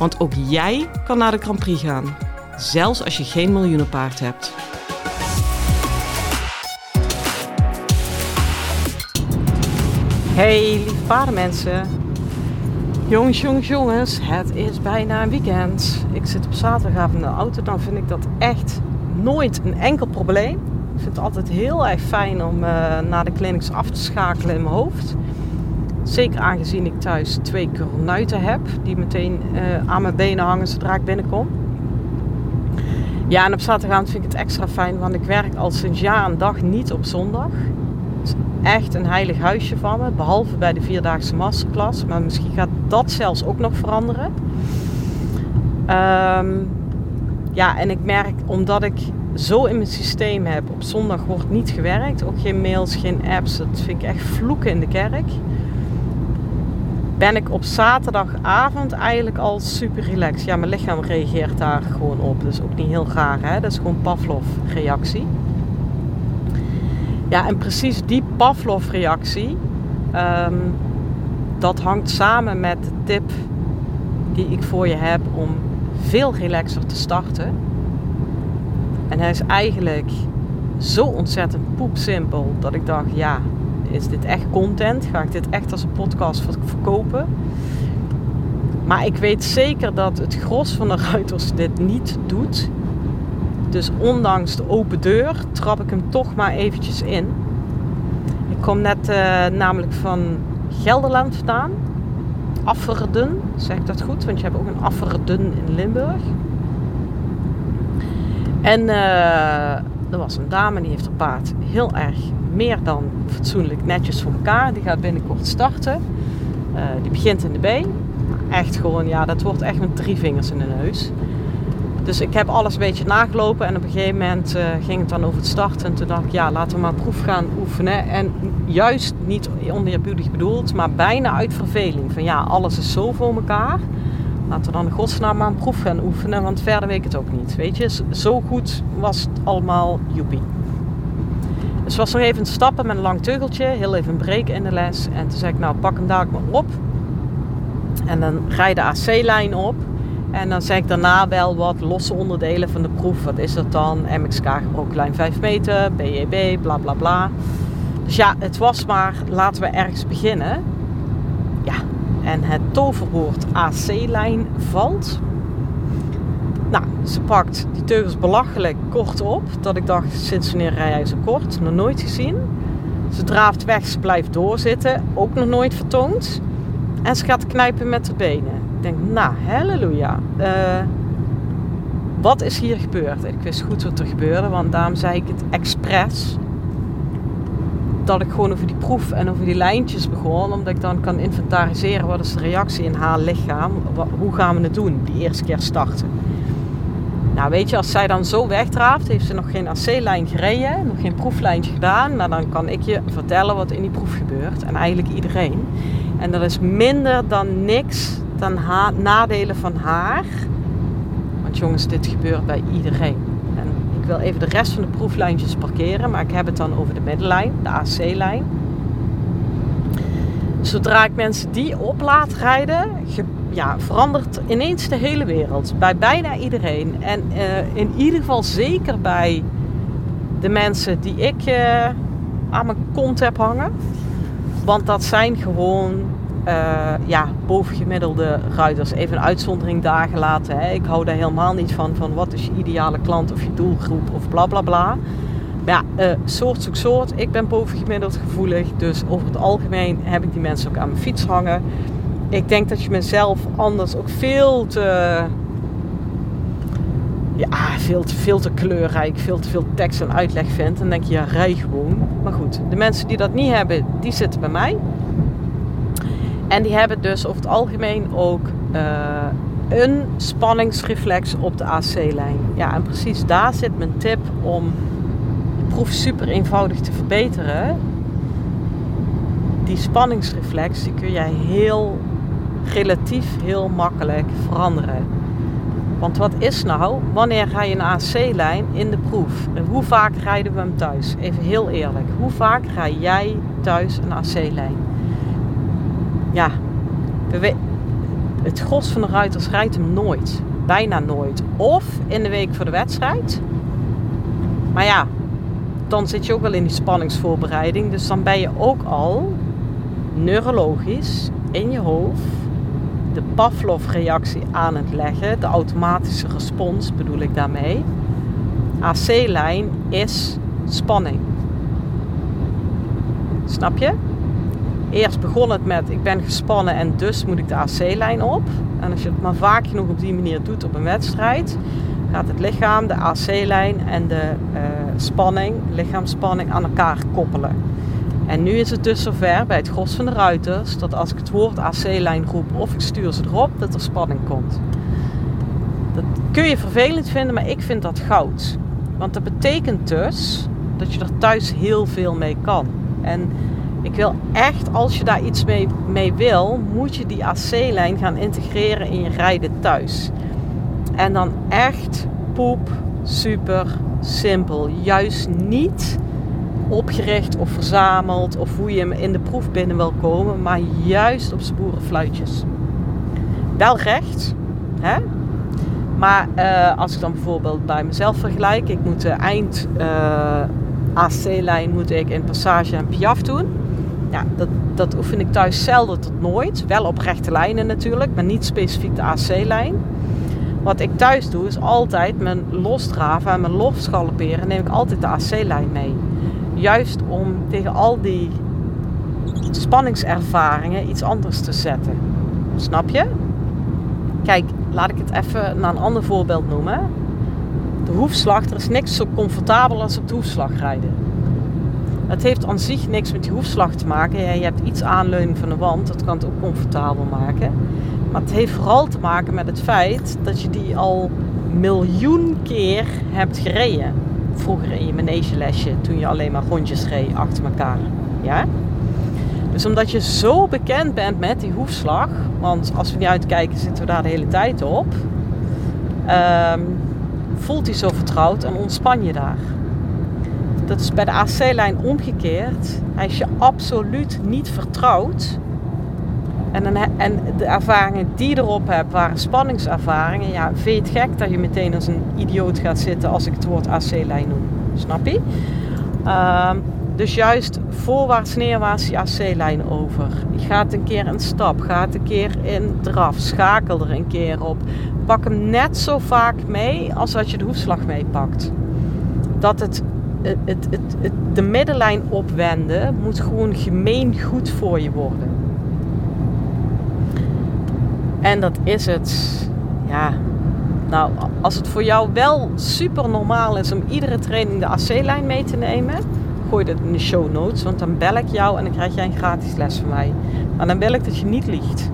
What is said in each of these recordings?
Want ook jij kan naar de Grand Prix gaan, zelfs als je geen miljoenenpaard hebt. Hey lieve paardenmensen. Jongens, jongens, jongens, het is bijna een weekend. Ik zit op zaterdagavond in de auto, dan vind ik dat echt nooit een enkel probleem. Ik vind het altijd heel erg fijn om uh, naar de clinics af te schakelen in mijn hoofd. Zeker aangezien ik thuis twee kornuiten heb, die meteen uh, aan mijn benen hangen zodra ik binnenkom. Ja, en op zaterdagavond vind ik het extra fijn, want ik werk al sinds jaar en dag niet op zondag echt een heilig huisje van me. Behalve bij de vierdaagse masterclass. Maar misschien gaat dat zelfs ook nog veranderen. Um, ja, en ik merk omdat ik zo in mijn systeem heb. Op zondag wordt niet gewerkt. Ook geen mails, geen apps. Dat vind ik echt vloeken in de kerk. Ben ik op zaterdagavond eigenlijk al super relaxed. Ja, mijn lichaam reageert daar gewoon op. Is ook niet heel raar. Hè? Dat is gewoon Pavlov-reactie. Ja, en precies die Pavlov-reactie, um, dat hangt samen met de tip die ik voor je heb om veel relaxer te starten. En hij is eigenlijk zo ontzettend poepsimpel dat ik dacht, ja, is dit echt content? Ga ik dit echt als een podcast verkopen? Maar ik weet zeker dat het gros van de ruiters dit niet doet. Dus ondanks de open deur trap ik hem toch maar eventjes in. Ik kom net uh, namelijk van Gelderland vandaan. Afferden, zeg ik dat goed? Want je hebt ook een Afferden in Limburg. En uh, er was een dame die heeft haar paard heel erg meer dan fatsoenlijk netjes voor elkaar. Die gaat binnenkort starten. Uh, die begint in de B. Echt gewoon, ja, dat wordt echt met drie vingers in de neus. Dus ik heb alles een beetje nagelopen en op een gegeven moment uh, ging het dan over het starten. En toen dacht ik, ja, laten we maar proef gaan oefenen. En juist niet oneerbiedig bedoeld, maar bijna uit verveling. Van ja, alles is zo voor elkaar. Laten we dan in godsnaam maar een proef gaan oefenen, want verder weet ik het ook niet. Weet je, zo goed was het allemaal joepie. Dus was nog even stappen met een lang teugeltje, heel even een break in de les. En toen zei ik, nou pak hem daar maar op. En dan ga je de AC-lijn op. En dan zeg ik daarna wel wat losse onderdelen van de proef. Wat is dat dan? MXK gebroken lijn 5 meter, BEB, bla bla bla. Dus ja, het was maar laten we ergens beginnen. Ja, en het toverwoord AC-lijn valt. Nou, ze pakt die teugels belachelijk kort op. Dat ik dacht, sinds wanneer rij jij zo kort? Nog nooit gezien. Ze draaft weg, ze blijft doorzitten. Ook nog nooit vertoond. En ze gaat knijpen met de benen. Ik denk, nou, halleluja. Uh, wat is hier gebeurd? Ik wist goed wat er gebeurde, want daarom zei ik het expres. Dat ik gewoon over die proef en over die lijntjes begon, omdat ik dan kan inventariseren wat is de reactie in haar lichaam. Hoe gaan we het doen, die eerste keer starten. Nou, weet je, als zij dan zo wegdraaft, heeft ze nog geen AC-lijn gereden, nog geen proeflijntje gedaan. Nou, dan kan ik je vertellen wat in die proef gebeurt. En eigenlijk iedereen. En dat is minder dan niks dan nadelen van haar. Want jongens, dit gebeurt bij iedereen. Wil even de rest van de proeflijntjes parkeren, maar ik heb het dan over de middenlijn, de AC-lijn. Zodra ik mensen die op laat rijden, ja, verandert ineens de hele wereld. Bij bijna iedereen. En uh, in ieder geval zeker bij de mensen die ik uh, aan mijn kont heb hangen. Want dat zijn gewoon uh, ja, bovengemiddelde ruiters. Even een uitzondering daar gelaten. Hè. Ik hou daar helemaal niet van, van wat is je ideale klant of je doelgroep of bla bla bla. Maar ja, uh, soort zoek soort. Ik ben bovengemiddeld gevoelig. Dus over het algemeen heb ik die mensen ook aan mijn fiets hangen. Ik denk dat je mezelf anders ook veel te... Ja, veel te, veel te kleurrijk, veel te veel tekst en uitleg vindt. Dan denk je, ja, rij gewoon. Maar goed, de mensen die dat niet hebben, die zitten bij mij. En die hebben dus over het algemeen ook uh, een spanningsreflex op de AC-lijn. Ja, en precies daar zit mijn tip om de proef super eenvoudig te verbeteren. Die spanningsreflex die kun jij heel relatief heel makkelijk veranderen. Want wat is nou, wanneer ga je een AC-lijn in de proef? En hoe vaak rijden we hem thuis? Even heel eerlijk. Hoe vaak rij jij thuis een AC-lijn? Ja, het gros van de ruiters rijdt hem nooit. Bijna nooit. Of in de week voor de wedstrijd. Maar ja, dan zit je ook wel in die spanningsvoorbereiding. Dus dan ben je ook al neurologisch in je hoofd de Pavlov-reactie aan het leggen. De automatische respons bedoel ik daarmee. AC-lijn is spanning. Snap je? Eerst begon het met ik ben gespannen en dus moet ik de AC-lijn op. En als je het maar vaak genoeg op die manier doet op een wedstrijd, gaat het lichaam, de AC-lijn en de uh, spanning, lichaamsspanning aan elkaar koppelen. En nu is het dus zover bij het gros van de ruiters dat als ik het woord AC-lijn roep of ik stuur ze erop, dat er spanning komt. Dat kun je vervelend vinden, maar ik vind dat goud. Want dat betekent dus dat je er thuis heel veel mee kan. En ik wil echt, als je daar iets mee, mee wil, moet je die AC-lijn gaan integreren in je rijden thuis. En dan echt poep, super simpel. Juist niet opgericht of verzameld of hoe je hem in de proef binnen wil komen, maar juist op zijn boerenfluitjes. Wel recht, hè? Maar uh, als ik dan bijvoorbeeld bij mezelf vergelijk, ik moet de eind uh, AC-lijn moet ik in Passage en Piaf doen. Ja, dat, dat oefen ik thuis zelden tot nooit. Wel op rechte lijnen natuurlijk, maar niet specifiek de AC-lijn. Wat ik thuis doe is altijd mijn losdraven en mijn losgalopperen neem ik altijd de AC-lijn mee. Juist om tegen al die spanningservaringen iets anders te zetten. Snap je? Kijk, laat ik het even naar een ander voorbeeld noemen. De hoefslag, er is niks zo comfortabel als op de hoefslag rijden. Het heeft aan zich niks met die hoefslag te maken. Je hebt iets aanleuning van de wand, dat kan het ook comfortabel maken. Maar het heeft vooral te maken met het feit dat je die al miljoen keer hebt gereden vroeger in je manegelesje toen je alleen maar rondjes reed achter elkaar. Ja? Dus omdat je zo bekend bent met die hoefslag, want als we niet uitkijken zitten we daar de hele tijd op, um, voelt hij zo vertrouwd en ontspan je daar. Dat is bij de AC-lijn omgekeerd. Is je absoluut niet vertrouwd. En, en, de ervaringen die je erop hebt waren spanningservaringen. Ja, het gek dat je meteen als een idioot gaat zitten als ik het woord AC-lijn noem? Snap je? Uh, dus juist voorwaarts, neerwaarts die AC-lijn over. Gaat een keer een stap, gaat een keer in draf, schakel er een keer op. Pak hem net zo vaak mee als dat je de hoefslag meepakt. Dat het, het, het, de middenlijn opwenden moet gewoon gemeen goed voor je worden. En dat is het. Ja, nou, als het voor jou wel super normaal is om iedere training de AC-lijn mee te nemen, gooi dat in de show notes. Want dan bel ik jou en dan krijg jij een gratis les van mij. Maar dan wil ik dat je niet liegt.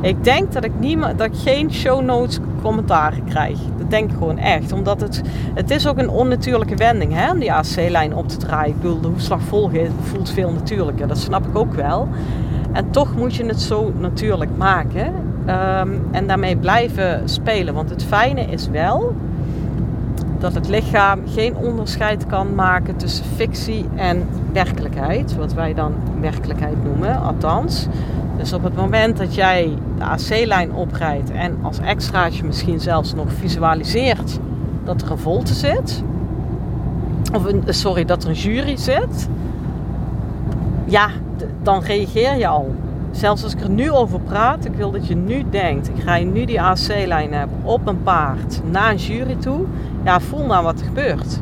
Ik denk dat ik, niet, dat ik geen show notes commentaren krijg. Denk gewoon echt. Omdat het, het is ook een onnatuurlijke wending hè, om die AC-lijn op te draaien. Ik bedoel, de hoefslag volgen voelt veel natuurlijker. Dat snap ik ook wel. En toch moet je het zo natuurlijk maken. Ehm, en daarmee blijven spelen. Want het fijne is wel dat het lichaam geen onderscheid kan maken tussen fictie en werkelijkheid. Wat wij dan werkelijkheid noemen, althans. Dus op het moment dat jij de AC-lijn oprijdt en als extraatje misschien zelfs nog visualiseert dat er een volte zit. Of een, sorry, dat er een jury zit. Ja, dan reageer je al. Zelfs als ik er nu over praat, ik wil dat je nu denkt, ik ga je nu die AC-lijn hebben op een paard naar een jury toe. Ja, voel nou wat er gebeurt.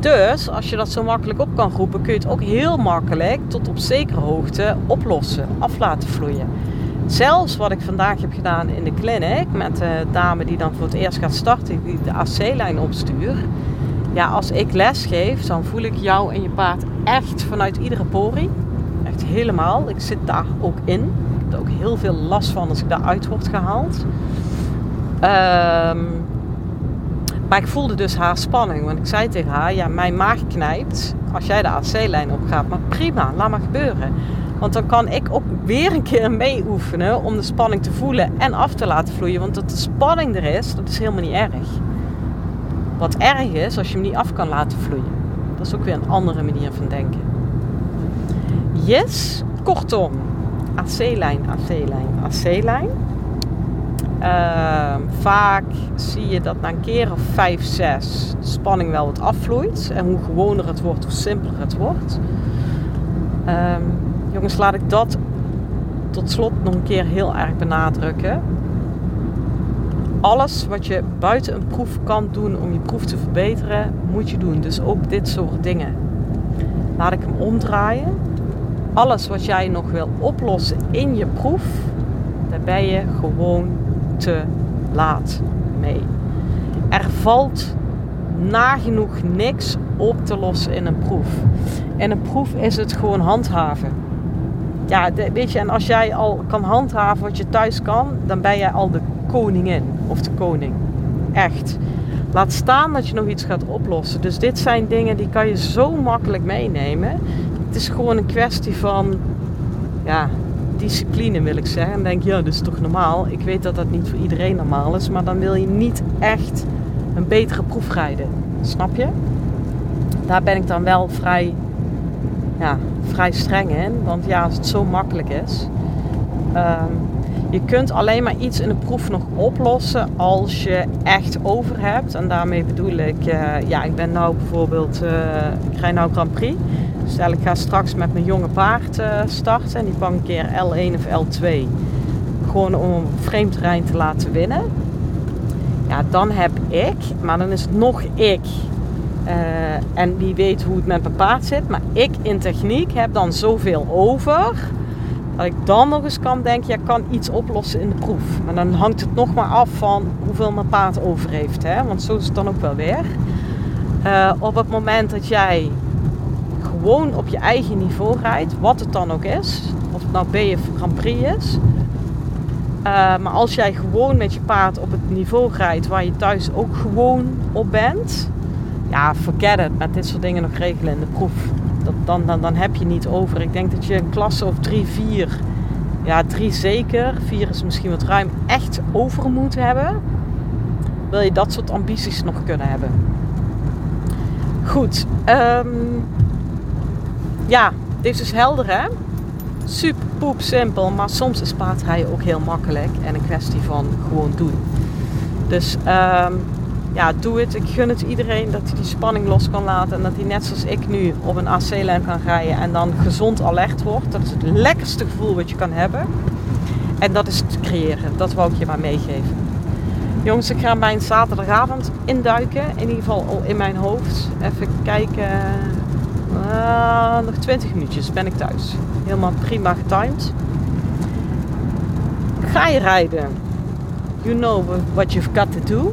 Dus als je dat zo makkelijk op kan roepen, kun je het ook heel makkelijk tot op zekere hoogte oplossen, af laten vloeien. Zelfs wat ik vandaag heb gedaan in de clinic met de dame die dan voor het eerst gaat starten, die de AC-lijn opstuurt. Ja, als ik les geef, dan voel ik jou en je paard echt vanuit iedere porie helemaal. Ik zit daar ook in. heb er ook heel veel last van als ik daaruit word gehaald. Ehm, maar ik voelde dus haar spanning. Want ik zei tegen haar, ja, mijn maag knijpt als jij de AC-lijn opgaat. Maar prima, laat maar gebeuren. Want dan kan ik ook weer een keer mee oefenen om de spanning te voelen en af te laten vloeien. Want dat de spanning er is, dat is helemaal niet erg. Wat erg is als je hem niet af kan laten vloeien. Dat is ook weer een andere manier van denken. Yes, kortom. AC-lijn, AC-lijn, AC-lijn. Ehm, vaak zie je dat na een keer of 5, 6 de spanning wel wat afvloeit. En hoe gewoner het wordt, hoe simpeler het wordt. Ehm, jongens, laat ik dat tot slot nog een keer heel erg benadrukken. Alles wat je buiten een proef kan doen om je proef te verbeteren, moet je doen. Dus ook dit soort dingen. Laat ik hem omdraaien. Alles wat jij nog wil oplossen in je proef, daar ben je gewoon te laat mee. Er valt nagenoeg niks op te lossen in een proef. In een proef is het gewoon handhaven. Ja, weet je, en als jij al kan handhaven wat je thuis kan, dan ben jij al de koningin of de koning. Echt. Laat staan dat je nog iets gaat oplossen. Dus dit zijn dingen die kan je zo makkelijk meenemen. Is gewoon een kwestie van ja, discipline wil ik zeggen. En denk, ja, dat is toch normaal. Ik weet dat dat niet voor iedereen normaal is, maar dan wil je niet echt een betere proef rijden. Snap je? Daar ben ik dan wel vrij, ja, vrij streng in. Want ja, als het zo makkelijk is. Um, je kunt alleen maar iets in de proef nog oplossen als je echt over hebt. En daarmee bedoel ik, uh, ja, ik ben nou bijvoorbeeld, uh, ik rij nou Grand Prix. Stel ik ga straks met mijn jonge paard uh, starten en die pak een keer L1 of L2. Gewoon om een vreemd terrein te laten winnen. Ja, dan heb ik, maar dan is het nog ik. en wie weet hoe het met mijn paard zit. Maar ik in techniek heb dan zoveel over dat ik dan nog eens kan denken, ja, kan iets oplossen in de proef. Maar dan hangt het nog maar af van hoeveel mijn paard over heeft. Hè? Want zo is het dan ook wel weer. Uh, op het moment dat jij gewoon op je eigen niveau rijdt, wat het dan ook is, of het nou B of Grand Prix is. Uh, maar als jij gewoon met je paard op het niveau rijdt waar je thuis ook gewoon op bent, ja, forget it. Met dit soort dingen nog regelen in de proef dat, dan, dan, dan heb je niet over. Ik denk dat je een klasse of drie, vier, ja drie zeker, vier is misschien wat ruim, echt over moet hebben. Wil je dat soort ambities nog kunnen hebben. Goed. Um, ja, dit is dus helder hè. Super poep simpel, maar soms is paardrijden ook heel makkelijk en een kwestie van gewoon doen. Dus um, ja, doe het. Ik gun het iedereen dat hij die spanning los kan laten. En dat hij net zoals ik nu op een AC-lijn kan rijden en dan gezond alert wordt. Dat is het lekkerste gevoel wat je kan hebben. En dat is te creëren. Dat wou ik je maar meegeven. Jongens, ik ga mijn zaterdagavond induiken. In ieder geval al in mijn hoofd. Even kijken. Uh, nog 20 minuutjes ben ik thuis. Helemaal prima getimed. Ga je rijden? You know what you've got to do.